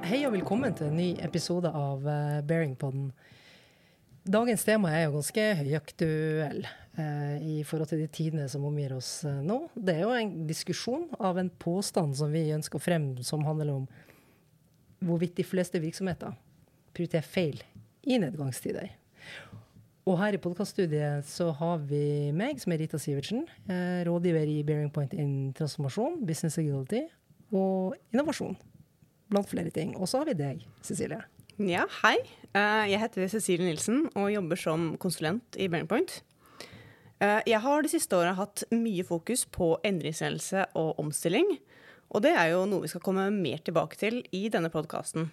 Hei og velkommen til en ny episode av uh, Bearingpodden. Dagens tema er jo ganske høyaktuell uh, i forhold til de tidene som omgir oss uh, nå. Det er jo en diskusjon av en påstand som vi ønsker å fremme, som handler om hvorvidt de fleste virksomheter prioriterer feil i nedgangstider. Og her i podkaststudiet så har vi meg, som er Rita Sivertsen, rådgiver i Bearing Point in transformasjon, business agility og innovasjon blant flere ting. Og så har vi deg, Cecilie. Ja, hei. Eh, jeg heter Cecilie Nilsen og jobber som konsulent i Bearing Point. Eh, jeg har de siste åra hatt mye fokus på endringsledelse og omstilling. Og det er jo noe vi skal komme mer tilbake til i denne podkasten.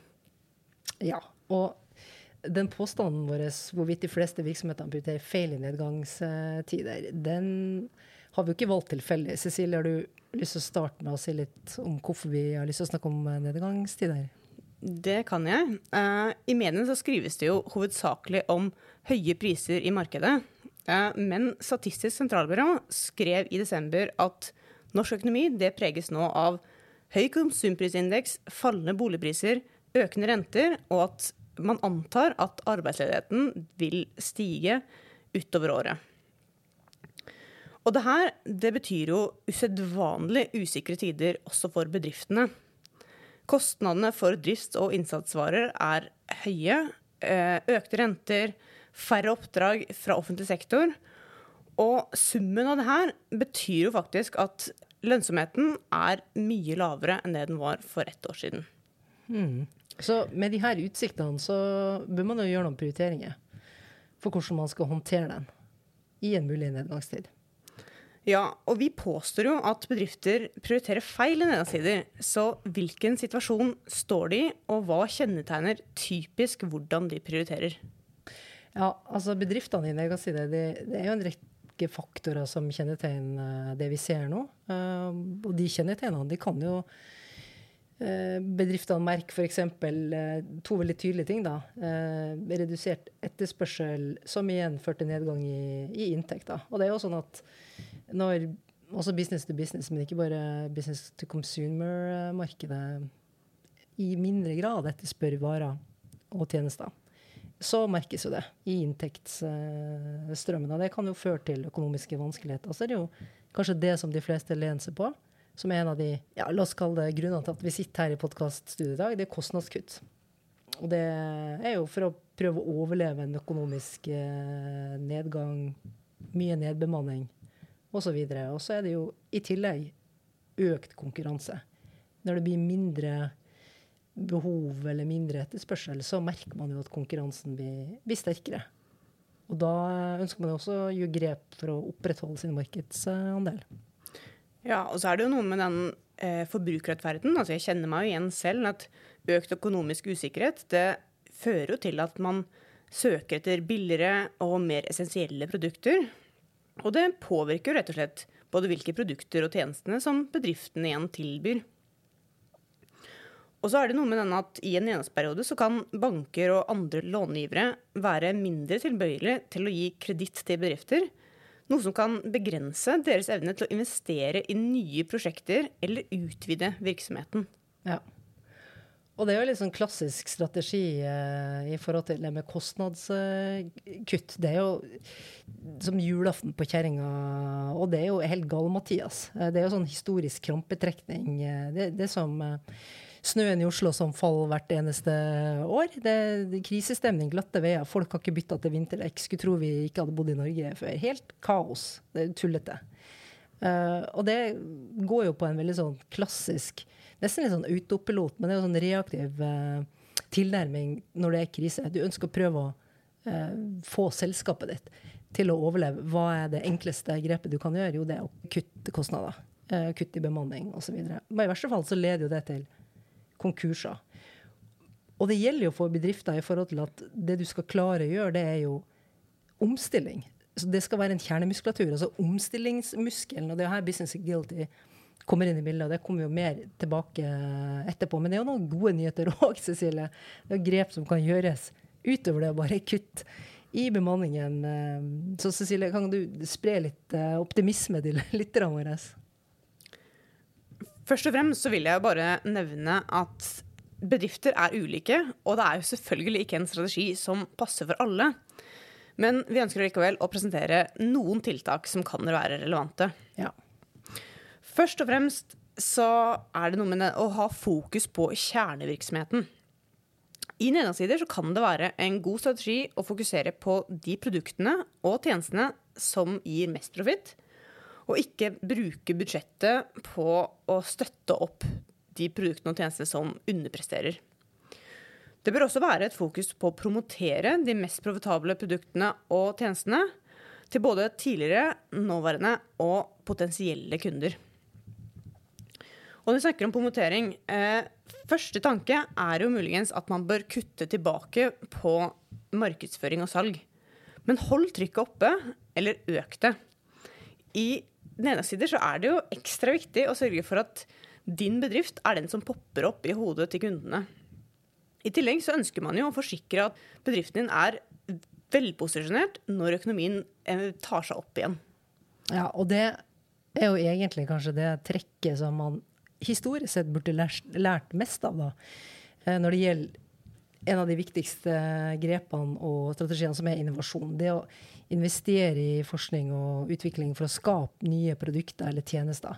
Ja, og den påstanden vår hvorvidt de fleste virksomheter amputerer feil i nedgangstider, den har vi jo ikke valgt tilfeldig. Cecilie, har du lyst til å starte med å si litt om hvorfor vi har lyst til å snakke om eh, nedgangstider? Det kan jeg. Uh, I mediene så skrives det jo hovedsakelig om høye priser i markedet. Uh, men Statistisk sentralbyrå skrev i desember at norsk økonomi det preges nå av høy konsumprisindeks, fallende boligpriser, økende renter, og at man antar at arbeidsledigheten vil stige utover året. Og det her det betyr jo usedvanlig usikre tider også for bedriftene. Kostnadene for drifts- og innsatsvarer er høye. Eh, økte renter, færre oppdrag fra offentlig sektor. Og summen av det her betyr jo faktisk at lønnsomheten er mye lavere enn det den var for ett år siden. Mm. Så med de her utsiktene så bør man jo gjøre noen prioriteringer for hvordan man skal håndtere den i en mulig nedgangstid. Ja, og vi påstår jo at bedrifter prioriterer feil i nedsider. Så hvilken situasjon står de i, og hva kjennetegner typisk hvordan de prioriterer? Ja, altså Bedriftene i nedgangstider, det, det, er jo en rekke faktorer som kjennetegner det vi ser nå. Uh, og de kjennetegnene de kan jo uh, bedriftene merke f.eks. To veldig tydelige ting. da. Redusert etterspørsel, som igjen førte nedgang i, i inntekter. Og det er jo sånn at når også business to business, men ikke bare business to consumer-markedet i mindre grad etterspør varer og tjenester, så merkes jo det i inntektsstrømmen. Og det kan jo føre til økonomiske vanskeligheter. Så er det jo kanskje det som de fleste lener seg på, som er en av de ja, la oss kalle det grunnene til at vi sitter her i podkaststudio i dag, det er kostnadskutt. Og det er jo for å prøve å overleve en økonomisk eh, nedgang, mye nedbemanning osv. Og så er det jo i tillegg økt konkurranse. Når det blir mindre behov eller mindre etterspørsel, så merker man jo at konkurransen blir, blir sterkere. Og da ønsker man også å gjøre grep for å opprettholde sin markedsandel. Ja, og så er det jo noe med den eh, forbrukerrettferden. Altså jeg kjenner meg jo igjen selv at økt økonomisk usikkerhet det fører jo til at man søker etter billigere og mer essensielle produkter. Og det påvirker rett og slett både hvilke produkter og tjenestene som bedriftene igjen tilbyr. Og så er det noe med denne at I en gjennomsperiode så kan banker og andre långivere være mindre tilbøyelige til å gi kreditt til bedrifter, noe som kan begrense deres evne til å investere i nye prosjekter eller utvide virksomheten. Ja. Og det er jo litt sånn klassisk strategi eh, i forhold til det med kostnadskutt. Det er jo som julaften på kjerringa, og det er jo helt gal-Mathias. Eh, det er jo sånn historisk krampetrekning. Eh, det, det er som eh, snøen i Oslo som faller hvert eneste år. Det er krisestemning, glatte veier. Folk har ikke bytta til vinterdekk. Skulle tro vi ikke hadde bodd i Norge før. Helt kaos. Det er tullete. Uh, og det går jo på en veldig sånn klassisk nesten litt sånn autopilot, men det er jo sånn reaktiv eh, tilnærming når det er krise. Du ønsker å prøve å eh, få selskapet ditt til å overleve. Hva er det enkleste grepet du kan gjøre? Jo, det er å kutte kostnader. Eh, kutte i bemanning osv. Men i verste fall så leder jo det til konkurser. Og det gjelder jo for bedrifter i forhold til at det du skal klare å gjøre, det er jo omstilling. Så det skal være en kjernemuskulatur. Altså omstillingsmuskelen. Og det er her Business Agility kommer inn i bildet, og det kommer jo mer tilbake etterpå. Men det er jo noen gode nyheter òg, Cecilie. Det er grep som kan gjøres utover det å bare kutte i bemanningen. Så Cecilie, kan du spre litt eh, optimisme til lytterne våre? Først og fremst så vil jeg bare nevne at bedrifter er ulike, og det er jo selvfølgelig ikke en strategi som passer for alle. Men vi ønsker likevel å presentere noen tiltak som kan være relevante. Ja. Først og fremst så er det noe med å ha fokus på kjernevirksomheten. I nedensider så kan det være en god strategi å fokusere på de produktene og tjenestene som gir mest profitt, og ikke bruke budsjettet på å støtte opp de produktene og tjenestene som underpresterer. Det bør også være et fokus på å promotere de mest profitable produktene og tjenestene til både tidligere, nåværende og potensielle kunder. Og når vi snakker om promotering, eh, første tanke er jo muligens at man bør kutte tilbake på markedsføring og salg. Men hold trykket oppe, eller øk det. I nedensider så er det jo ekstra viktig å sørge for at din bedrift er den som popper opp i hodet til kundene. I tillegg så ønsker man jo å forsikre at bedriften din er velposisjonert når økonomien eh, tar seg opp igjen. Ja, og det er jo egentlig kanskje det trekket som man historisk sett burde lært, lært mest av, da. Eh, når det gjelder en av de viktigste grepene og strategiene, som er innovasjon. Det å investere i forskning og utvikling for å skape nye produkter eller tjenester.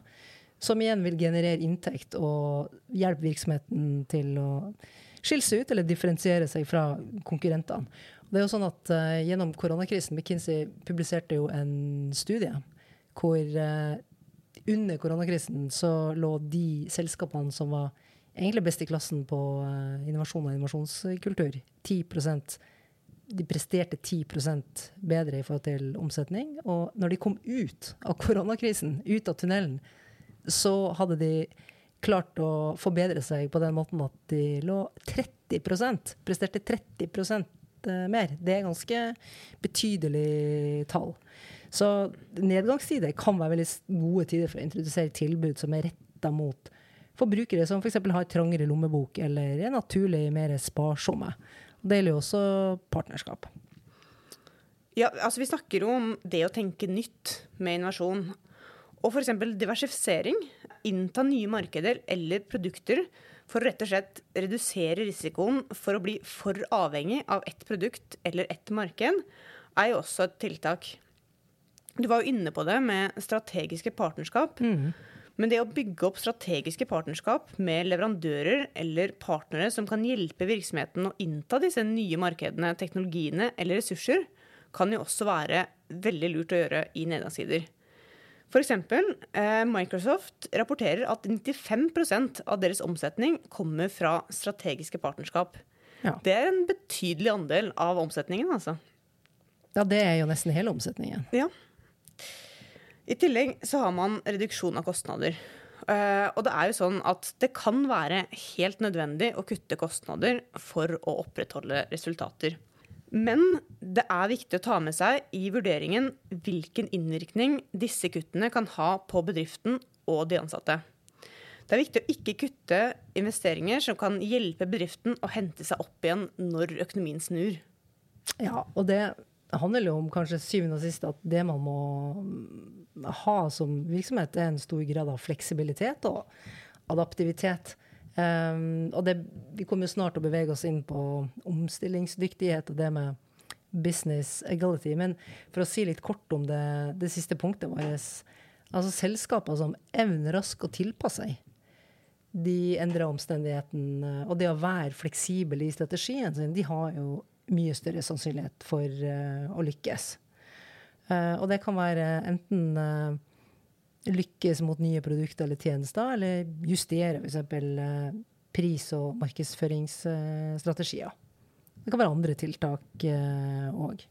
Som igjen vil generere inntekt og hjelpe virksomheten til å skille seg ut eller differensiere seg fra konkurrentene. Det er jo sånn at uh, Gjennom koronakrisen McKinsey publiserte jo en studie hvor uh, under koronakrisen så lå de selskapene som var egentlig best i klassen på uh, innovasjon og innovasjonskultur, 10% de presterte 10% bedre i forhold til omsetning. Og når de kom ut av koronakrisen, ut av tunnelen, så hadde de klart å forbedre seg på den måten at de lå 30% presterte 30 eh, mer. Det er ganske betydelig tall. Så nedgangstider kan være veldig gode tider for å introdusere tilbud som er retta mot forbrukere som f.eks. For har trangere lommebok eller er naturlig mer sparsomme. Det gjelder jo også partnerskap. Ja, altså Vi snakker jo om det å tenke nytt med innovasjon. Og f.eks. diversifisering. Innta nye markeder eller produkter for å rett og slett redusere risikoen for å bli for avhengig av ett produkt eller ett marked, er jo også et tiltak. Du var jo inne på det med strategiske partnerskap. Mm. Men det å bygge opp strategiske partnerskap med leverandører eller partnere som kan hjelpe virksomheten å innta disse nye markedene, teknologiene eller ressurser, kan jo også være veldig lurt å gjøre i nedgangstider. F.eks. Eh, Microsoft rapporterer at 95% av deres omsetning kommer fra strategiske partnerskap. Ja. Det er en betydelig andel av omsetningen, altså. Ja, det er jo nesten hele omsetningen. Ja. I tillegg så har man reduksjon av kostnader. Uh, og det er jo sånn at det kan være helt nødvendig å kutte kostnader for å opprettholde resultater. Men det er viktig å ta med seg i vurderingen hvilken innvirkning disse kuttene kan ha på bedriften og de ansatte. Det er viktig å ikke kutte investeringer som kan hjelpe bedriften å hente seg opp igjen når økonomien snur. Ja, og det handler jo om kanskje syvende og sist at det man må ha som virksomhet, er en stor grad av fleksibilitet og adaptivitet. Um, og det, vi kommer jo snart til å bevege oss inn på omstillingsdyktighet og det med business egality. Men for å si litt kort om det, det siste punktet vårt. Altså selskaper som evner raskt å tilpasse seg de endrer omstendighetene, og det å være fleksibel i strategien sin, de har jo mye større sannsynlighet for uh, å lykkes. Uh, og det kan være enten uh, lykkes mot nye produkter eller tjenester, eller justere f.eks. Pris- og markedsføringsstrategier. Det kan være andre tiltak òg.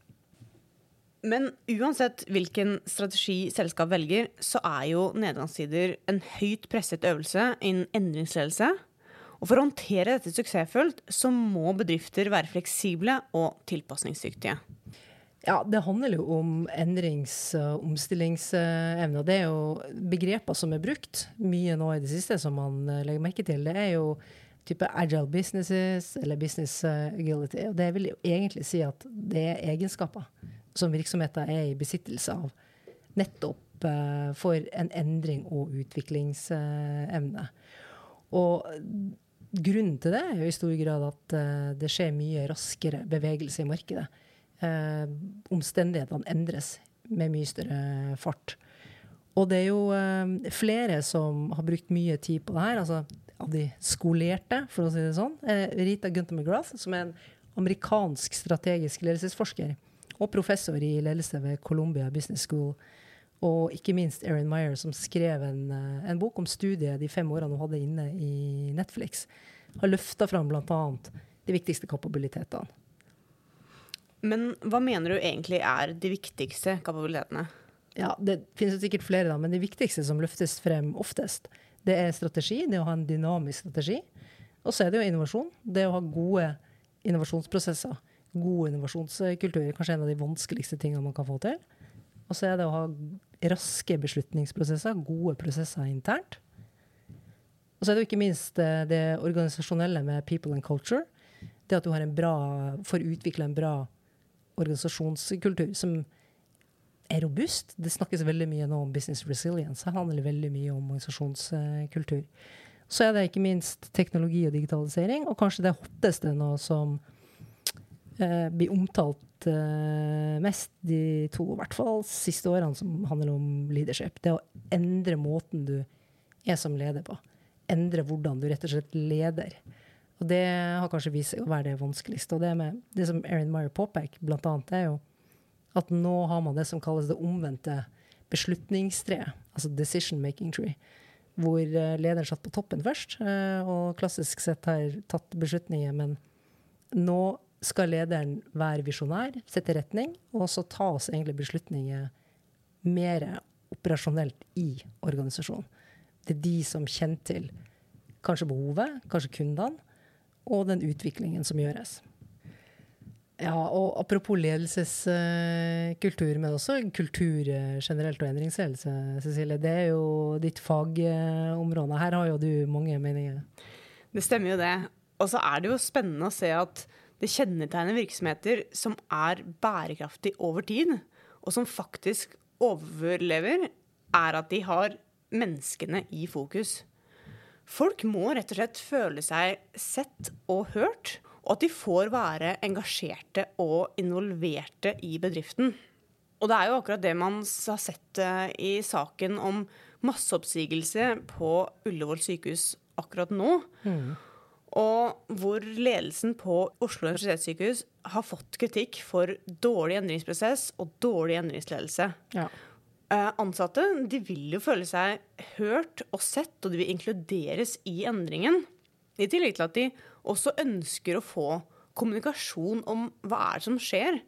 Men uansett hvilken strategi selskap velger, så er jo nedgangstider en høyt presset øvelse innen endringsledelse og For å håndtere dette suksessfullt, så må bedrifter være fleksible og tilpasningsdyktige. Ja, det handler jo om endrings- og omstillingsevne. Det er jo begreper som er brukt mye nå i det siste, som man eh, legger merke til. Det er jo type agile businesses eller business eh, agility. Og det vil jo egentlig si at det er egenskaper som virksomheter er i besittelse av nettopp uh, for en endring og utviklingsevne. Og grunnen til det er jo i stor grad at uh, det skjer mye raskere bevegelse i markedet. Uh, omstendighetene endres med mye større fart. Og det er jo uh, flere som har brukt mye tid på det her. altså av de skolerte, for å si det sånn. Rita Gunther McGrath, som er en amerikansk strategisk ledelsesforsker og professor i ledelse ved Columbia Business School. Og ikke minst Erin Meyer, som skrev en, eh, en, bok om studiet de fem årene hun hadde inne i Netflix. Har løfta fram bl.a. de viktigste kapabilitetene. Men hva mener du egentlig er de viktigste kapabilitetene? Ja, Det finnes jo sikkert flere, da, men de viktigste som løftes frem oftest, det er strategi. Det å ha en dynamisk strategi. Og så er det jo innovasjon. Det å ha gode innovasjonsprosesser. God innovasjonskultur. Kanskje en av de vanskeligste tingene man kan få til. Og så er det å ha raske beslutningsprosesser, gode prosesser internt. Og så er det jo ikke minst det, eh, organisasjonelle med people and culture. Det at du har en bra, får utvikle en bra organisasjonskultur som er robust. Det snakkes veldig mye nå om business resilience. Det handler veldig mye om organisasjonskultur. Så er det ikke minst teknologi og digitalisering, og kanskje det hotteste nå som eh, blir omtalt eh, mest de to, i hvert fall siste årene, som handler om leadership. Det å endre måten du er som leder på. Endre hvordan du rett og slett leder. Og det har kanskje vist seg å være det vanskeligste. Og det, med, det som Erin Meyer påpeker, blant annet, er jo at nå har man det som kalles det omvendte beslutningstreet, altså decision making tree hvor eh, lederen satt på toppen først, eh, og klassisk sett har tatt beslutninger. Men nå skal lederen være visjonær, sette retning, og så tas egentlig beslutninger mer operasjonelt i organisasjonen. Det er de som kjenner til kanskje behovet, kanskje kundene, og den utviklingen som gjøres. Ja, og apropos ledelseskultur, men også kultur generelt og endringsledelse, Cecilie. Det er jo ditt fagområde. Her har jo du mange meninger. Det stemmer jo det. Og så er det jo spennende å se at det kjennetegner virksomheter som er bærekraftig over tid, og som faktisk overlever, er at de har menneskene i fokus. Folk må rett og slett føle seg sett og hørt og at de får være engasjerte og involverte i bedriften. Og det er jo akkurat det man har sett eh, i saken om masseoppsigelse på Ullevål sykehus akkurat nå. Mm. Og hvor ledelsen på Oslo universitetssykehus har fått kritikk for dårlig endringsprosess og dårlig endringsledelse. Ja. Eh, ansatte de vil jo føle seg hørt og sett, og de vil inkluderes i endringen. I tillegg til at de også ønsker å få kommunikasjon om hva er det som skjer,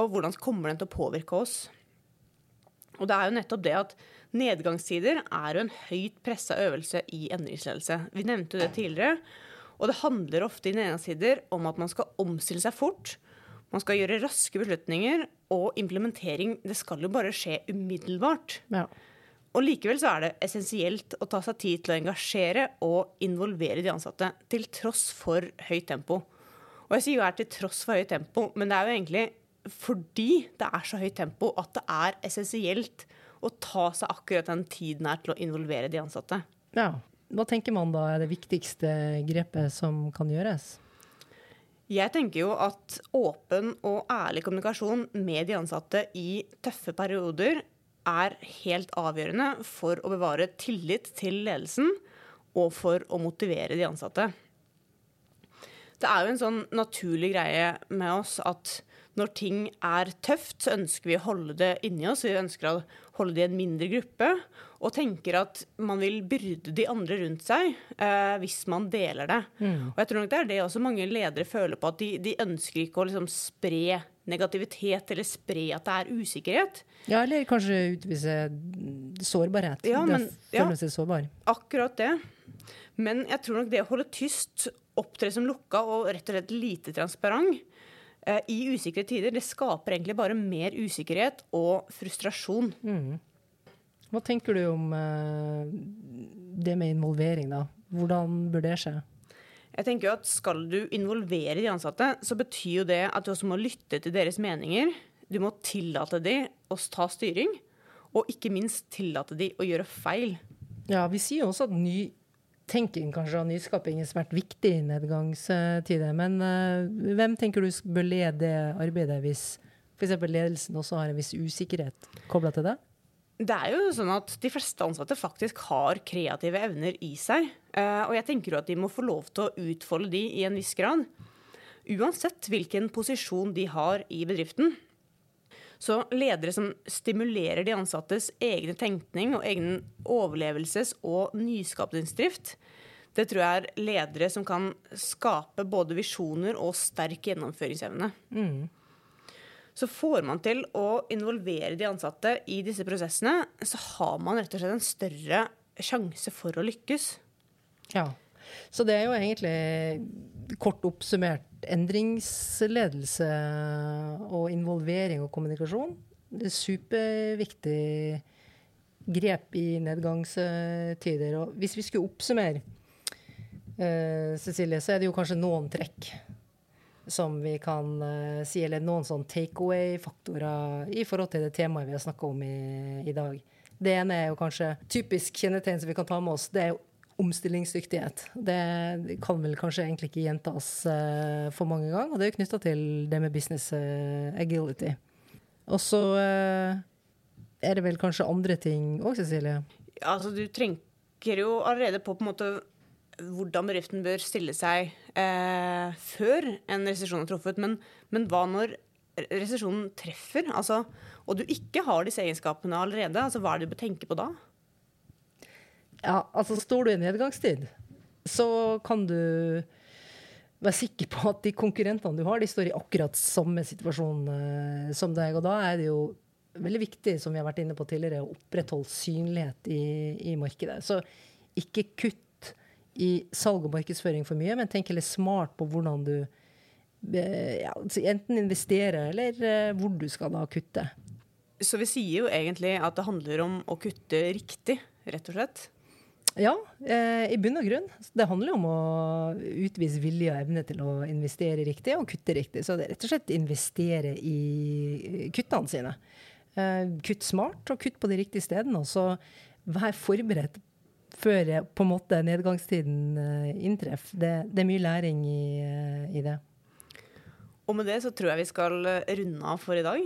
og hvordan kommer den til å påvirke oss. Og det er jo nettopp det at nedgangstider er jo en høyt pressa øvelse i endringsledelse. Vi nevnte jo det tidligere. Og det handler ofte i nedgangstider om at man skal omstille seg fort. Man skal gjøre raske beslutninger, og implementering det skal jo bare skje umiddelbart. Ja. Og likevel så er det essensielt å ta seg tid til å engasjere og involvere de ansatte, til tross for høyt tempo. Og jeg sier jo her til tross for høyt tempo, men det er jo egentlig fordi det er så høyt tempo at det er essensielt å ta seg akkurat den tiden her til å involvere de ansatte. Ja. Hva tenker man da er det viktigste grepet som kan gjøres? Jeg tenker jo at åpen og ærlig kommunikasjon med de ansatte i tøffe perioder er helt avgjørende for å bevare tillit til ledelsen og for å motivere de ansatte. Det er jo en sånn naturlig greie med oss at når ting er tøft, så ønsker vi å holde det inni oss. Vi ønsker å holde det i en mindre gruppe. Og tenker at man vil byrde de andre rundt seg eh, hvis man deler det. Mm. Og jeg tror nok det er det også mange ledere føler på, at de, de ønsker ikke å liksom spre negativitet eller spre at det er usikkerhet. Ja, eller kanskje utvise sårbarhet. Ja, men, ja, seg sårbar. Akkurat det. Men jeg tror nok det å holde tyst, opptre som lukka og rett og slett lite transparent eh, i usikre tider, det skaper egentlig bare mer usikkerhet og frustrasjon. Mm. Hva tenker du om eh, det med involvering, da? Hvordan bør det skje? Jeg tenker jo at Skal du involvere de ansatte, så betyr jo det at du også må lytte til deres meninger. Du må tillate de å ta styring, og ikke minst tillate de å gjøre feil. Ja, vi sier også at ny tenking kanskje av nyskaping er svært viktig i nedgangstider. Men uh, hvem tenker du bør lede det arbeidet hvis f.eks. ledelsen også har en viss usikkerhet kobla til det? Det er jo sånn at De fleste ansatte faktisk har kreative evner i seg. Uh, og jeg tenker jo at de må få lov til å utfolde de i en viss grad. Uansett hvilken posisjon de har i bedriften. Så ledere som stimulerer de ansattes egne tenkning og egen overlevelses- og nyskapningsdrift, det tror jeg er ledere som kan skape både visjoner og sterk gjennomføringsevne. Mm. Så får man til å involvere de ansatte i disse prosessene, så har man rett og slett en større sjanse for å lykkes. Ja. Så det er jo egentlig kort oppsummert endringsledelse og involvering og kommunikasjon. Det er superviktig grep i nedgangstider. Og hvis vi skulle oppsummere, uh, Cecilie, så er det jo kanskje noen trekk som vi kan uh, si, eller noen sånn takeaway-faktorer i forhold til det temaet vi har snakka om i, i dag. Det ene er jo kanskje typisk kjennetegn som vi kan ta med oss. Det er jo omstillingsdyktighet. Det kan vel kanskje egentlig ikke gjentas uh, for mange ganger. Og det er jo knytta til det med business uh, agility. Og så uh, er det vel kanskje andre ting òg, Cecilie? Ja, altså du tenker jo allerede på på en måte hvordan bedriften bør stille seg før en resesjon er truffet. Men, men hva når resesjonen treffer, altså, og du ikke har disse egenskapene allerede? altså Hva er det du bør tenke på da? Ja, altså står du i nedgangstid, så kan du være sikker på at de konkurrentene du har, de står i akkurat samme situasjon uh, som deg. Og da er det jo veldig viktig, som vi har vært inne på tidligere, å opprettholde synlighet i, i markedet. Så ikke kutt i salg og markedsføring for mye, men tenk litt smart på hvordan du uh, ja, enten investerer, eller uh, hvor du skal da kutte. Så vi sier jo egentlig at det handler om å kutte riktig, rett og slett? Ja, eh, i bunn og grunn. Det handler jo om å utvise vilje og evne til å investere riktig og kutte riktig. Så det er rett og slett investere i kuttene sine. Eh, kutt smart og kutt på de riktige stedene. Og så vær forberedt før på en måte nedgangstiden eh, inntreffer. Det, det, er mye læring i, eh, i, det. Og med det så tror jeg vi skal runde av for i dag.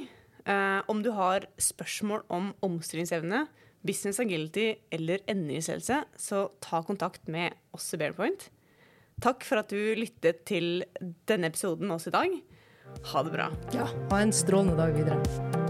Eh, om du har spørsmål om omstillingsevne, business agility eller endringsledelse, så ta kontakt med oss i Bearpoint. Takk for at du lyttet til denne episoden med oss i dag. Ha det bra. Ja, ha en strålende dag videre.